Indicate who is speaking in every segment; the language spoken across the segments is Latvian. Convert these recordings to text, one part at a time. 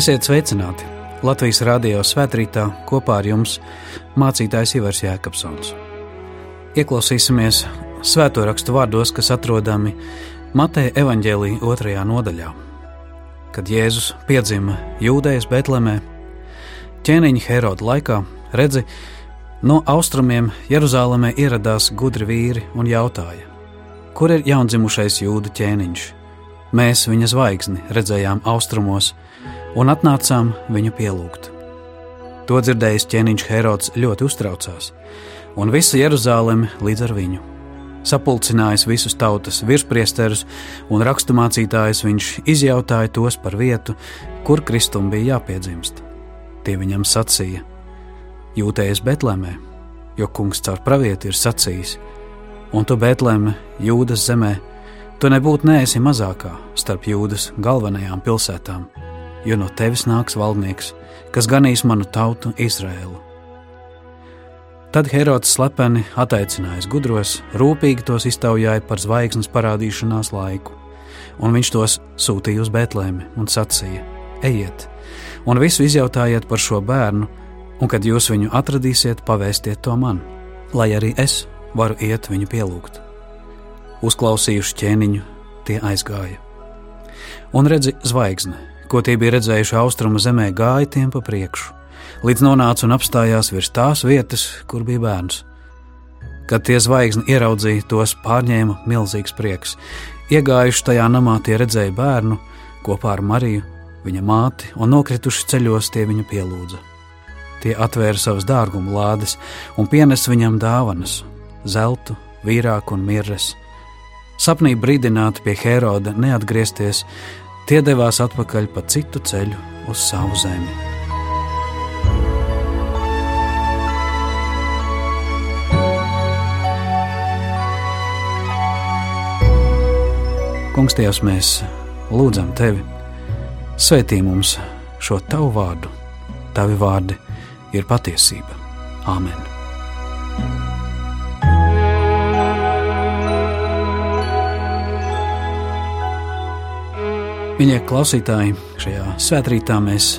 Speaker 1: Esiet sveicināti! Latvijas Rādio svētkrītā kopā ar jums mācītājs Ivars Jēkabsons. Ieklausīsimies svēto rakstu vārdos, kas atrodami Mateja evaņģēlī otrajā nodaļā. Kad Jēzus piedzima Jūdejas Betlemē, ķēniņa Heroda laikā, redzi, no austrumiem Jeruzalemē ieradās gudri vīri un jautāja, kur ir jaundzimušais jūdu ķēniņš? Mēs viņa zvaigzni redzējām austrumos, un atnācām viņu pielūgt. To dzirdējis ķēniņš Herods ļoti uztraucās, un visa Jeruzaleme līdz ar viņu. Sapulcinājis visus tautas virspriesterus un raksturmācītājus, viņš izjautāja tos par vietu, kur Kristum bija jāpiedzimst. Tie viņam sacīja: Jūtējies Betlēmē, jo kungs caur pravieti ir sacījis, un tu Betlēme, Jūdas zemē, tu nebūtu neesi mazākā starp Jūdas galvenajām pilsētām jo no tevis nāks valdnieks, kas ganīs manu tautu Izrēlu. Tad Herods slepeni attaicinājis gudros, rūpīgi tos iztaujāja par zvaigznes parādīšanās laiku, un viņš tos sūtīja uz Betlēmi un sacīja: Ejiet, un visu izjautājiet par šo bērnu, un kad jūs viņu atradīsiet, pavēstiet to man, lai arī es varu iet viņu pielūgt. Uzklausījuši ķēniņu, tie aizgāja. Un redzi, zvaigzne ko tie bija redzējuši austrumu zemē, gāja tiem pa priekšu, līdz nonāca un apstājās virs tās vietas, kur bija bērns. Kad tie zvaigzni ieraudzīja, tos pārņēma milzīgs prieks. Iegājuši tajā namā, tie redzēja bērnu kopā ar Mariju, viņa māti, un nokrituši ceļos tie viņu pielūdza. Tie atvēra savas dārguma lādes un pienesa viņam dāvanas - zeltu, vīrāku un mirres. Sapnī brīdināti pie Heroda neatgriezties, Tie devās atpakaļ pa citu ceļu uz savu zemi. Kungs, Dievs, mēs lūdzam Tevi, svētī mums šo Tavu vārdu. Tavi vārdi ir patiesība. Āmen! Mīļie klausītāji, šajā svētkrītā mēs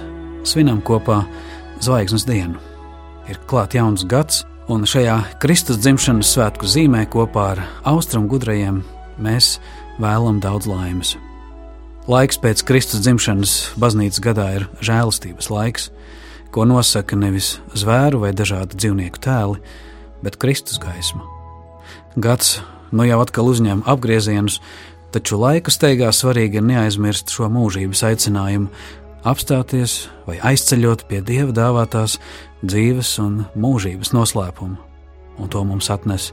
Speaker 1: svinam kopā Zvaigznes dienu. Ir klāts jauns gads, un šajā Kristus dzimšanas svētku zīmē kopā ar austrumu gudrajiem mēs vēlam daudz laimes. Laiks pēc Kristus dzimšanas baznīcas gadā ir žēlastības laiks, ko nosaka nevis zvēru vai dažādu dzīvnieku tēli, bet Kristus gaisma. Gads nu jau atkal uzņem apgriezienus, Taču laika steigā svarīgi ir neaizmirst šo mūžības aicinājumu, apstāties vai aizceļot pie dieva dāvātās dzīves un mūžības noslēpuma, un to mums atnes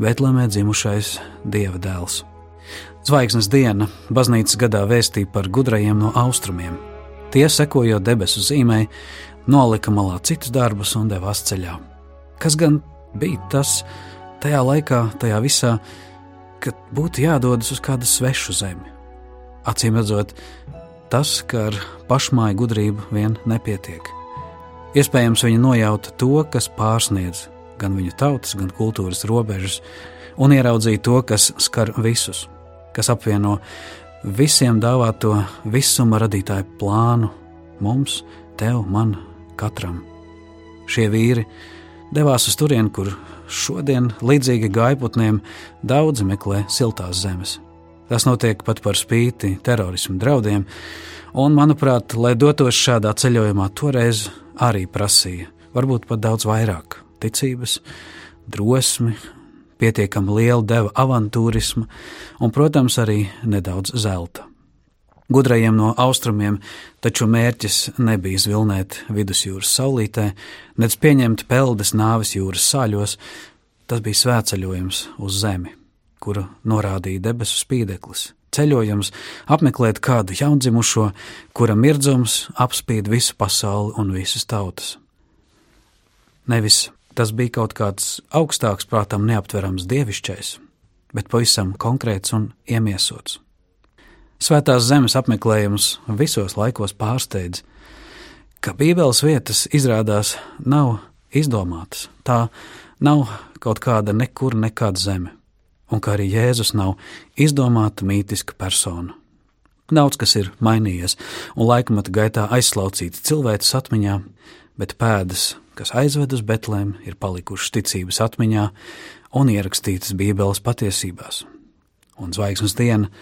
Speaker 1: Betlemē dzimušais dieva dēls. Zvaigznes diena baznīcas gadā vēstīja par gudrajiem no austrumiem. Tie, sekojot debesu zīmei, nolika malā citus darbus un devās ceļā. Kas gan bija tas tajā laikā, tajā visā? Ka būtu jādodas uz kādu svešu zemi. Acīm redzot, tas, ka ar pašmāju gudrību vien nepietiek. Iespējams, viņi nojauta to, kas pārsniedz gan viņu tautas, gan kultūras robežas, un ieraudzīja to, kas skar visus, kas apvieno visiem dāvāto visuma radītāju plānu mums, tev, man, katram. Šie vīri devās uz turieni, kur Šodien, līdzīgi gaiputniem, daudzi meklē siltās zemes. Tas notiek pat par spīti terorismu draudiem, un, manuprāt, lai dotos šādā ceļojumā, toreiz arī prasīja, varbūt pat daudz vairāk ticības, drosmi, pietiekami liela deva avantūrisma un, protams, arī nedaudz zelta. Gudrajiem no austrumiem taču mērķis nebija zvilnēt vidusjūras saulītē, nec pieņemt peldes nāves jūras sāļos, tas bija svētceļojums uz zemi, kuru norādīja debesu spīdeklis. Ceļojums apmeklēt kādu jaundzimušo, kura mirdzums apspīd visu pasauli un visas tautas. Nevis tas bija kaut kāds augstāks, prātam neaptverams dievišķais, bet pavisam konkrēts un iemiesots. Svētās zemes apmeklējums visos laikos pārsteidz, ka Bībeles vietas izrādās nav izdomātas. Tā nav kaut kāda nekur nekāda zeme, un ka arī Jēzus nav izdomāta mītiska persona. Daudz kas ir mainījies, un laikmeta gaitā aizslaucīts cilvēces atmiņā, bet pēdas, kas aizved uz Betlēm, ir palikušas ticības atmiņā un ierakstītas Bībeles patiesībās. Un zvaigznes diena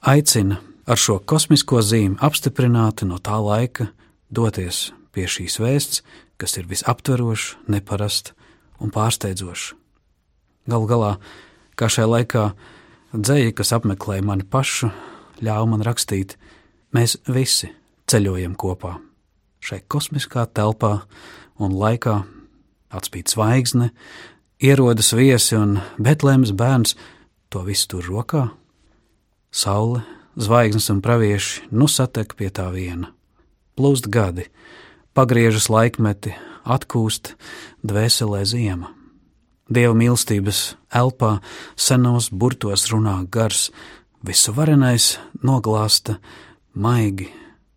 Speaker 1: aicina ar šo kosmisko zīmi apstiprināti no tā laika doties pie šīs vēsts, kas ir visaptveroša, neparasta un pārsteidzoša. Galu galā, kā šajā laikā dzēja, kas apmeklēja mani pašu, ļāva man rakstīt, mēs visi ceļojam kopā. Šai kosmiskā telpā un laikā atspīd zvaigzne, ierodas viesi un Betlēmas bērns to visu tur rokā. Saule, zvaigznes un pravieši nu satek pie tā viena. Plūst gadi, pagriežas laikmeti, atkūst dvēselē ziema. Dieva mīlestības elpā senos burtos runā gars, Visu varenais noglāsta maigi,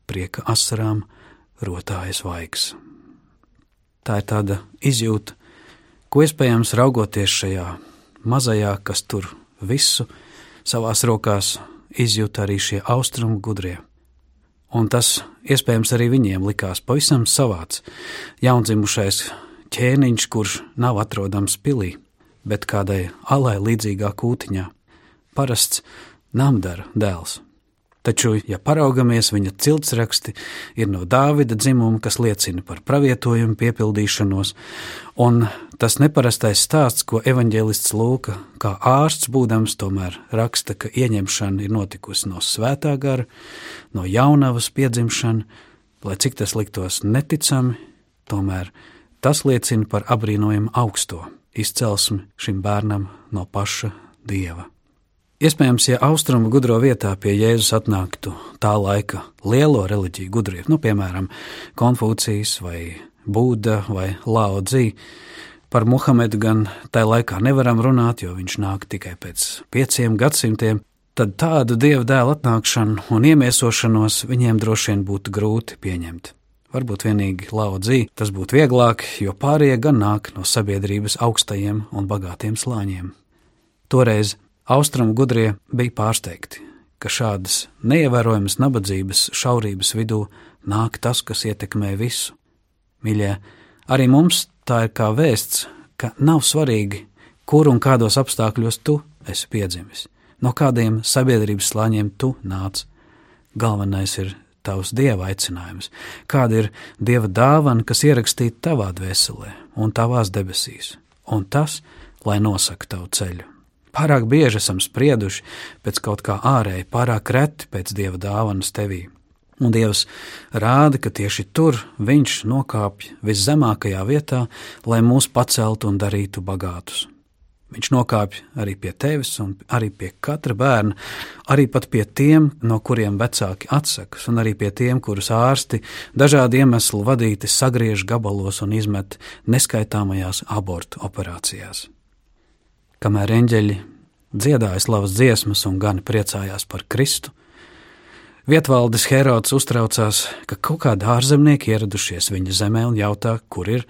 Speaker 1: prieka asarām rotājas vaigs. Tā ir tāda izjūta, ko iespējams raugoties šajā mazajā, kas tur visu savās rokās izjūta arī šie austrumu gudrie. Un tas iespējams arī viņiem likās pavisam savāds, jaundzimušais ķēniņš, kurš nav atrodams pilī, bet kādai alai līdzīgā kūtiņā, parasts Namdara dēls. Taču, ja paraugamies, viņa ciltsraksti ir no Dāvida dzimuma, kas liecina par pravietojumu piepildīšanos, un tas neparastais stāsts, ko evaņģēlists Lūka, kā ārsts būdams, tomēr raksta, ka ieņemšana ir notikusi no svētā gara, no jaunavas piedzimšana, lai cik tas liktos neticami, tomēr tas liecina par apbrīnojumu augsto izcelsmi šim bērnam no paša dieva. Iespējams, ja austrumu gudro vietā pie Jēzus atnāktu tā laika lielo reliģiju gudrie, nu, piemēram, Konfūcijas vai Būda vai Laodzī, par Muhamedu gan tajā laikā nevaram runāt, jo viņš nāk tikai pēc pieciem gadsimtiem, tad tādu dievu dēlu atnākšanu un iemiesošanos viņiem droši vien būtu grūti pieņemt. Varbūt vienīgi Laodzī tas būtu vieglāk, jo pārējie gan nāk no sabiedrības augstajiem un bagātiem slāņiem. Toreiz Austrumu gudrie bija pārsteigti, ka šādas neievērojamas nabadzības šaurības vidū nāk tas, kas ietekmē visu. Mīļie, arī mums tā ir kā vēsts, ka nav svarīgi, kur un kādos apstākļos tu esi piedzimis, no kādiem sabiedrības slāņiem tu nāc. Galvenais ir tavs dieva aicinājums, kāda ir dieva dāvana, kas ierakstīta tavā dvēselē un tavās debesīs, un tas, lai nosaka tavu ceļu. Pārāk bieži esam sprieduši pēc kaut kā ārēji, pārāk reti pēc dieva dāvanas tevī. Un Dievs rāda, ka tieši tur Viņš nokāpj viszemākajā vietā, lai mūs paceltu un darītu bagātus. Viņš nokāpj arī pie tevis, un arī pie katra bērna, arī pie tiem, no kuriem vecāki atsakas, un arī pie tiem, kurus ārsti dažādu iemeslu vadīti sagriež gabalos un izmet neskaitāmajās abortu operācijās kamēr eņģeļi dziedāja slavas dziesmas un gan priecājās par Kristu. Vietvaldes Herods uztraucās, ka kaut kādi ārzemnieki ieradušies viņa zemē un jautā, kur ir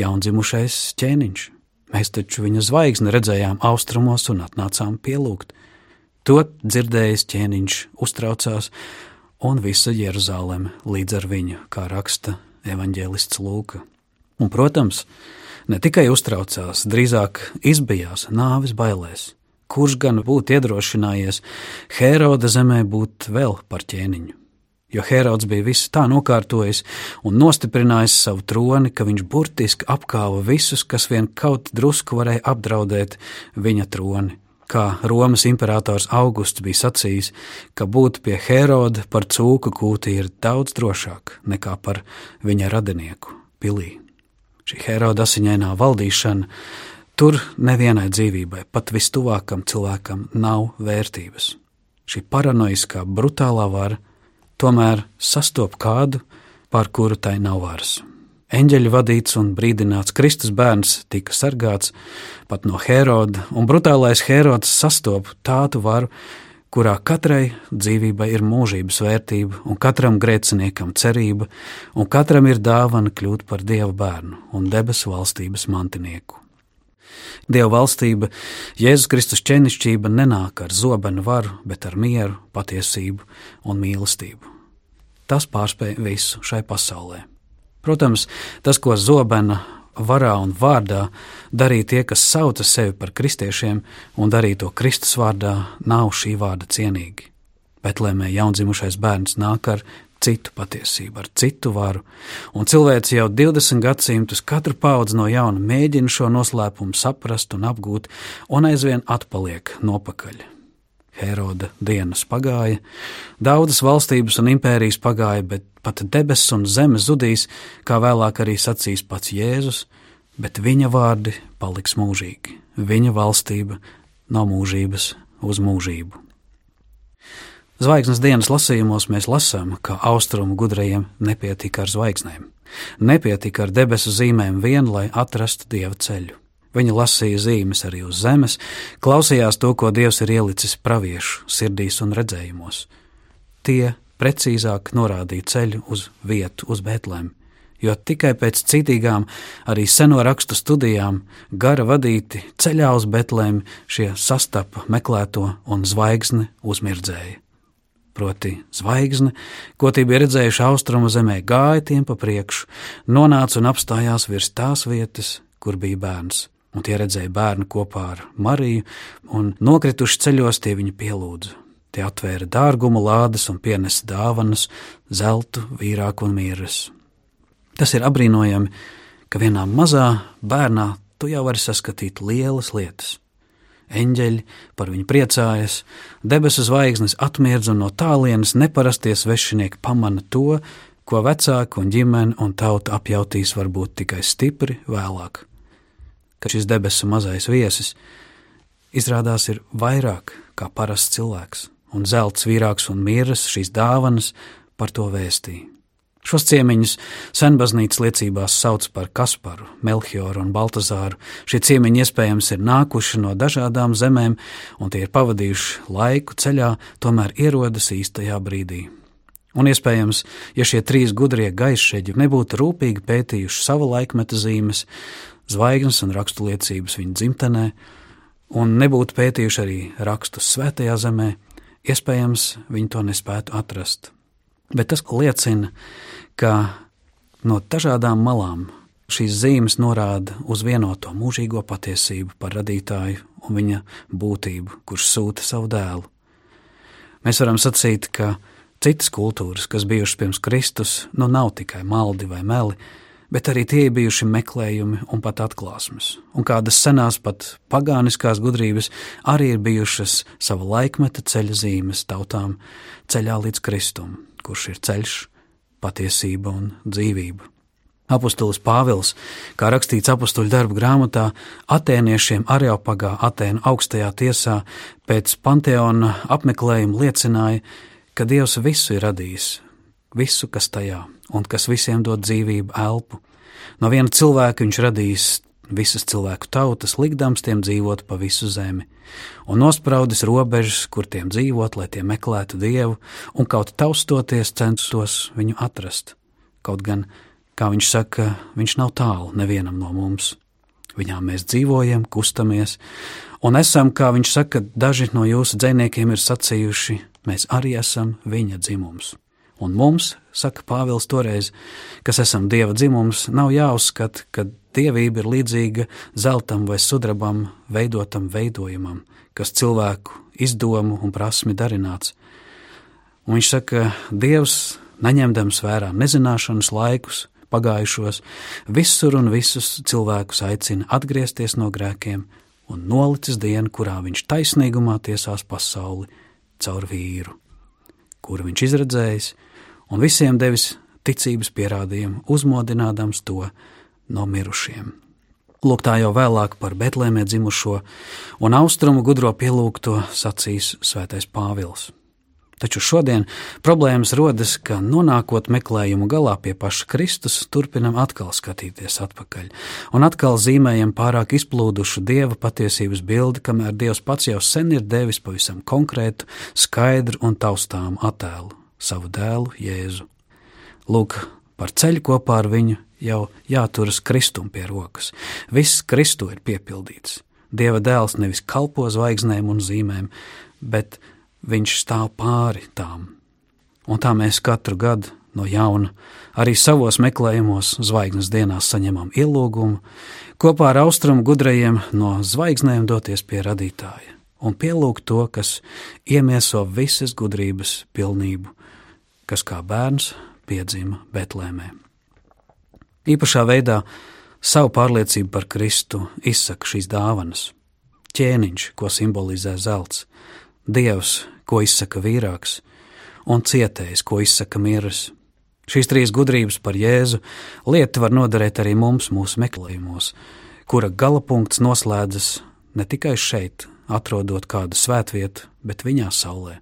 Speaker 1: jaundzimušais ķēniņš. Mēs taču viņa zvaigzni redzējām austrumos un atnācām pielūgt. To dzirdējis ķēniņš uztraucās, un visa Jeruzaleme līdz ar viņu, kā raksta evaņģēlists Lūka. Un, protams, ne tikai uztraucās, drīzāk izbijās nāves bailēs. Kurš gan būtu iedrošinājies Heroda zemē būt vēl par ķēniņu? Jo Herods bija visu tā nokārtojis un nostiprinājis savu troni, ka viņš burtiski apkāva visus, kas vien kaut drusku varēja apdraudēt viņa troni. Kā Romas imperators Augusts bija sacījis, ka būt pie Heroda par cūku kūti ir daudz drošāk nekā par viņa radinieku pilī šī Heroda asiņainā valdīšana, tur nevienai dzīvībai, pat vistuvākam cilvēkam, nav vērtības. Šī paranoiskā, brutālā vara tomēr sastop kādu, pār kuru tai nav varas. Eņģeļu vadīts un brīdināts Kristus bērns tika sargāts pat no Heroda, un brutālais Herods sastop tādu varu, kurā katrai dzīvībai ir mūžības vērtība, un katram grēciniekam cerība, un katram ir dāvana kļūt par dieva bērnu un debesu valstības mantinieku. Dieva valstība, Jēzus Kristus ķēnišķība nenāk ar zobenu varu, bet ar mieru, patiesību un mīlestību. Tas pārspēj visu šai pasaulē. Protams, tas, ko zobena varā un vārdā darīja tie, kas sauca sevi par kristiešiem un darīja to Kristus vārdā, nav šī vārda cienīgi. Betlēmē jaundzimušais bērns nāk ar citu patiesību, ar citu varu, un cilvēks jau 20 gadsimtus katru paudzi no jauna mēģina šo noslēpumu saprast un apgūt, un aizvien atpaliek nopakaļ. Heroda dienas pagāja, daudzas valstības un impērijas pagāja, bet pat debesis un zeme zudīs, kā vēlāk arī sacīs pats Jēzus, bet viņa vārdi paliks mūžīgi, viņa valstība no mūžības uz mūžību. Zvaigznes dienas lasījumos mēs lasām, ka austrumu gudrajiem nepietika ar zvaigznēm. Nepietika ar debesu zīmēm vien, lai atrastu dieva ceļu. Viņa lasīja zīmes arī uz zemes, klausījās to, ko dievs ir ielicis praviešu sirdīs un redzējumos. Tie precīzāk norādīja ceļu uz vietu, uz Bētlēm, jo tikai pēc citīgām, arī seno rakstu studijām, gara vadīti ceļā uz Betlēm šie sastapa meklēto un zvaigzni uzmirdzēja proti zvaigzne, ko tie bija redzējuši austrumu zemē, gāja tiem pa priekšu, nonāca un apstājās virs tās vietas, kur bija bērns. Un tie redzēja bērnu kopā ar Mariju, un nokrituši ceļos tie viņu pielūdza. Tie atvēra dārgumu lādes un pienesa dāvanas, zeltu, vīrāku un mīras. Tas ir apbrīnojami, ka vienā mazā bērnā tu jau vari saskatīt lielas lietas eņģeļi par viņu priecājas, debesu zvaigznes atmirdz un no tālienes neparastie svešinieki pamana to, ko vecāki un ģimene un tauta apjautīs varbūt tikai stipri vēlāk. Ka šis debesu mazais viesis izrādās ir vairāk kā parasts cilvēks, un zelts vīrāks un miras šīs dāvanas par to vēstīja. Šos ciemiņus senbaznīcas liecībās sauc par Kasparu, Melchioru un Baltazāru. Šie ciemiņi iespējams ir nākuši no dažādām zemēm, un tie ir pavadījuši laiku ceļā, tomēr ierodas īstajā brīdī. Un iespējams, ja šie trīs gudrie gaišeģi nebūtu rūpīgi pētījuši savu laikmetu zīmes, zvaigznes un rakstu liecības viņu dzimtenē, un nebūtu pētījuši arī rakstus svētajā zemē, iespējams, viņi to nespētu atrast. Bet tas liecina, ka no dažādām malām šīs zīmes norāda uz vienoto mūžīgo patiesību par radītāju un viņa būtību, kurš sūta savu dēlu. Mēs varam sacīt, ka citas kultūras, kas bijušas pirms Kristus, nu nav tikai maldi vai meli, bet arī tie ir bijuši meklējumi un pat atklāsmes. Un kādas senās, pat pagāniskās gudrības arī ir bijušas sava laikmeta ceļa zīmes tautām ceļā līdz Kristum kurš ir ceļš, patiesība un dzīvība. Apostols Pāvils, kā rakstīts apakstuļu darbu grāmatā, atēniešiem Areopagā, Atēnu augstajā tiesā, pēc panteona apmeklējuma liecināja, ka Dievs visu ir radījis, visu, kas tajā, un kas visiem dod dzīvību, elpu. No viena cilvēka viņš radījis visas cilvēku tautas, likdams tiem dzīvot pa visu zemi, un nospraudis robežas, kur tiem dzīvot, lai tie meklētu dievu, un kaut taustoties censtos viņu atrast. Kaut gan, kā viņš saka, viņš nav tālu nevienam no mums. Viņā mēs dzīvojam, kustamies, un esam, kā viņš saka, daži no jūsu dziniekiem ir sacījuši, mēs arī esam viņa dzimums. Un mums, saka Pāvils toreiz, kas esam dieva dzimums, nav jāuzskata, ka dievība ir līdzīga zeltam vai sudrabam veidotam veidojumam, kas cilvēku izdomu un prasmi darināts. Un viņš saka, Dievs, neņemdams vērā nezināšanas laikus, pagājušos, visur un visus cilvēkus aicina atgriezties no grēkiem un nolicis dienu, kurā viņš taisnīgumā tiesās pasauli caur vīru, kuru viņš izredzējis, un visiem devis ticības pierādījumu, uzmodinādams to no mirušiem. Lūk, tā jau vēlāk par Betlēmē dzimušo un austrumu gudro pielūgto sacīs Svētais Pāvils. Taču šodien problēmas rodas, ka nonākot meklējumu galā pie paša Kristus, turpinam atkal skatīties atpakaļ, un atkal zīmējam pārāk izplūdušu dieva patiesības bildi, kamēr Dievs pats jau sen ir devis pavisam konkrētu, skaidru un taustāmu attēlu savu dēlu Jēzu. Lūk, par ceļu kopā ar viņu jau jāturas kristum pie rokas. Viss Kristu ir piepildīts. Dieva dēls nevis kalpo zvaigznēm un zīmēm, bet viņš stāv pāri tām. Un tā mēs katru gadu no jauna arī savos meklējumos zvaigznes dienās saņemam ielūgumu kopā ar austrumu gudrajiem no zvaigznēm doties pie radītāja un pielūgt to, kas iemieso visas gudrības pilnību, kas kā bērns piedzima Betlēmē. Īpašā veidā savu pārliecību par Kristu izsaka šīs dāvanas. Ķēniņš, ko simbolizē zelts, dievs, ko izsaka vīrāks, un cietējs, ko izsaka miras. Šīs trīs gudrības par Jēzu lieta var noderēt arī mums mūsu meklējumos, kura gala punkts noslēdzas ne tikai šeit, atrodot kādu svētvietu, bet viņā saulē.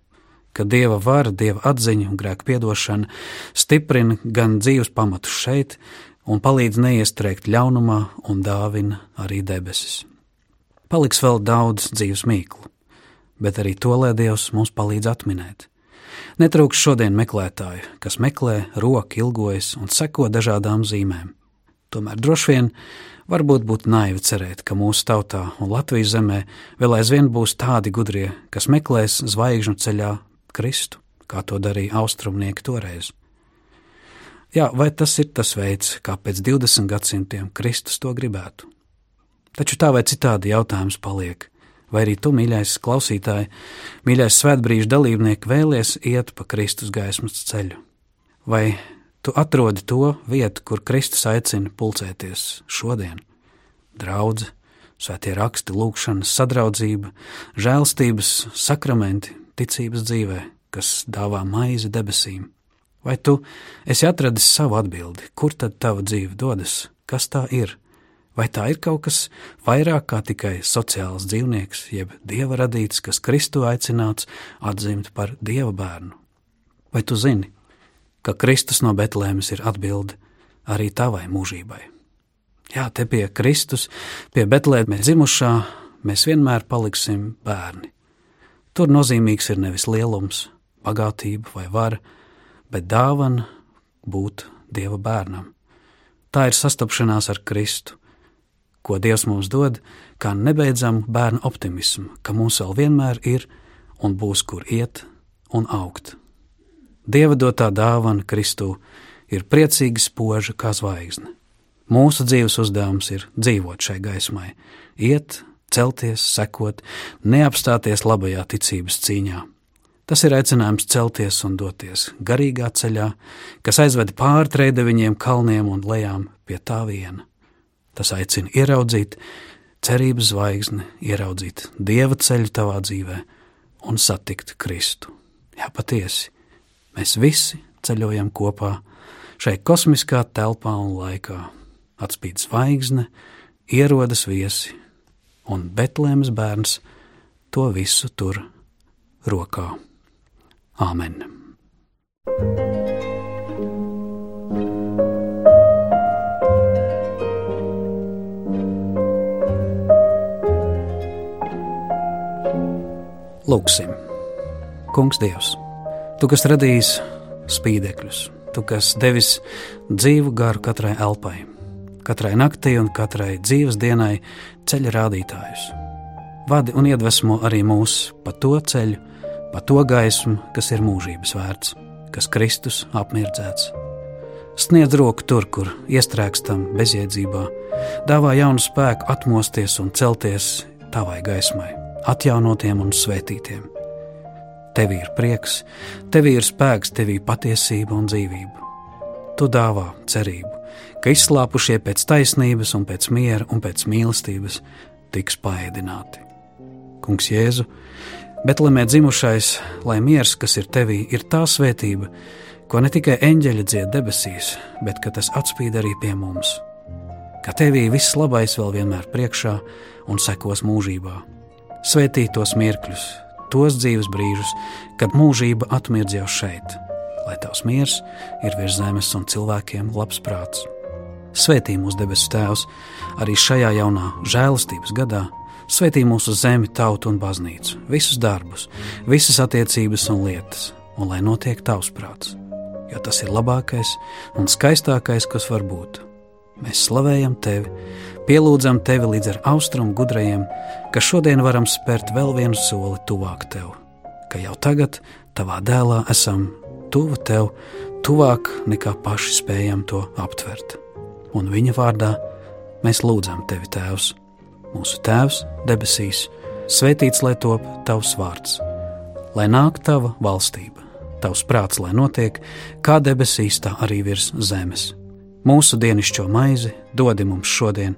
Speaker 1: Ka dieva vara, dieva atziņa un grēka piedošana stiprina gan dzīves pamatus šeit, un palīdz neiestrēgt ļaunumā un dāvina arī debesis. Paliks vēl daudz dzīves mīklu, bet arī to, lai Dievs mums palīdz atminēt. Netrūks šodien meklētāju, kas meklē, roku ilgojas un seko dažādām zīmēm. Tomēr droši vien varbūt būtu naivi cerēt, ka mūsu tautā un Latvijas zemē vēl aizvien būs tādi gudrie, kas meklēs zvaigžņu ceļā Kristu, kā to darīja austrumnieki toreiz. Jā, vai tas ir tas veids, kā pēc 20 gadsimtiem Kristus to gribētu? Taču tā vai citādi jautājums paliek. Vai arī tu, mīļais klausītāj, mīļais svētbrīža dalībnieks, vēlies iet pa Kristus gaismas ceļu? Vai tu atrodi to vietu, kur Kristus aicina pulcēties šodien? Draudz, svētie raksti, lūgšanas, sadraudzība, žēlstības, sakramenti, ticības dzīvē, kas dāvā maizi debesīm. Vai tu esi atradis savu atbildi, kur tad tava dzīve dodas, kas tā ir? Vai tā ir kaut kas vairāk kā tikai sociāls dzīvnieks, jeb dieva radīts, kas Kristu aicināts atzimt par dieva bērnu? Vai tu zini, ka Kristus no Betlēmes ir atbilde arī tavai mūžībai? Jā, te pie Kristus, pie Betlēmes dzimušā, mēs vienmēr paliksim bērni. Tur nozīmīgs ir nevis lielums, bagātība vai vara, bet dāvana būt Dieva bērnam. Tā ir sastapšanās ar Kristu, ko Dievs mums dod, kā nebeidzamu bērnu optimismu, ka mums vēl vienmēr ir un būs kur iet un augt. Dieva dotā dāvana Kristū ir priecīga spoža kā zvaigzne. Mūsu dzīves uzdevums ir dzīvot šai gaismai, iet, celties, sekot, neapstāties labajā ticības cīņā Tas ir aicinājums celties un doties garīgā ceļā, kas aizved pāri trēdeviņiem, kalniem un lejām pie tā viena. Tas aicina ieraudzīt cerības zvaigzni, ieraudzīt dieva ceļu tavā dzīvē un satikt Kristu. Jā, patiesi, mēs visi ceļojam kopā šai kosmiskā telpā un laikā. Atspīd zvaigzne, ierodas viesi, un Betlēmas bērns to visu tur rokā. Āmen! Lūksim, Kungs, Dievs, Tu, kas radījis spīdekļus, Tu, kas devis dzīvu garu katrai elpai, katrai naktī un katrai dzīves dienai ceļa rādītājus. Vadi un iedvesmo arī mūs pa to ceļu, pa to gaismu, kas ir mūžības vērts, kas Kristus apmirdzēts. Sniedz roku tur, kur iestrēgstam bezjēdzībā, dāvā jaunu spēku atmosties un celties tavai gaismai, atjaunotiem un svētītiem. Tev ir prieks, tev ir spēks, tev ir patiesība un dzīvība. Tu dāvā cerību, ka izslāpušie pēc taisnības, un pēc miera un pēc mīlestības tiks paēdināti. Kungs Jēzu, Betlemē dzimušais, lai miers, kas ir tevī, ir tā svētība, ko ne tikai eņģeļi dzied debesīs, bet ka tas atspīd arī pie mums. Ka tevī viss labais vēl vienmēr priekšā un sekos mūžībā. Svētī tos mirkļus, tos dzīves brīžus, kad mūžība atmirdz jau šeit, lai tavs miers ir virs zemes un cilvēkiem labs prāts. Svētī mūsu debesu Tēvs arī šajā jaunā žēlastības gadā Svetī mūsu zemi, tautu un baznīcu, visus darbus, visas attiecības un lietas, un lai notiek tavs prāts, jo tas ir labākais un skaistākais, kas var būt. Mēs slavējam tevi, pielūdzam tevi līdz ar austrumu gudrajiem, ka šodien varam spērt vēl vienu soli tuvāk tev, ka jau tagad tavā dēlā esam tuvu tev, tuvāk nekā paši spējam to aptvert. Un viņa vārdā mēs lūdzam tevi, Tēvs, mūsu Tēvs debesīs, svētīts lai top tavs vārds, lai nāk tava valstība, tavs prāts, lai notiek kā debesīs, tā arī virs zemes Mūsu dienascho maizi dodi mums šodien,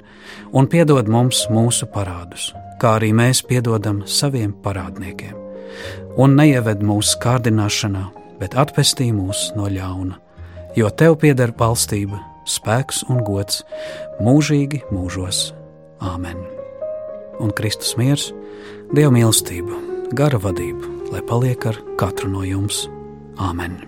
Speaker 1: un piedod mums mūsu parādus, kā arī mēs piedodam saviem parādniekiem. Un neieved mūsu kārdināšanā, bet atpestī mūs no ļauna, jo tev pieder valstība, spēks un gods mūžīgi mūžos. Āmen! Un Kristus miers, Dieva mīlestība, gara vadība, lai paliek ar katru no jums. Āmen!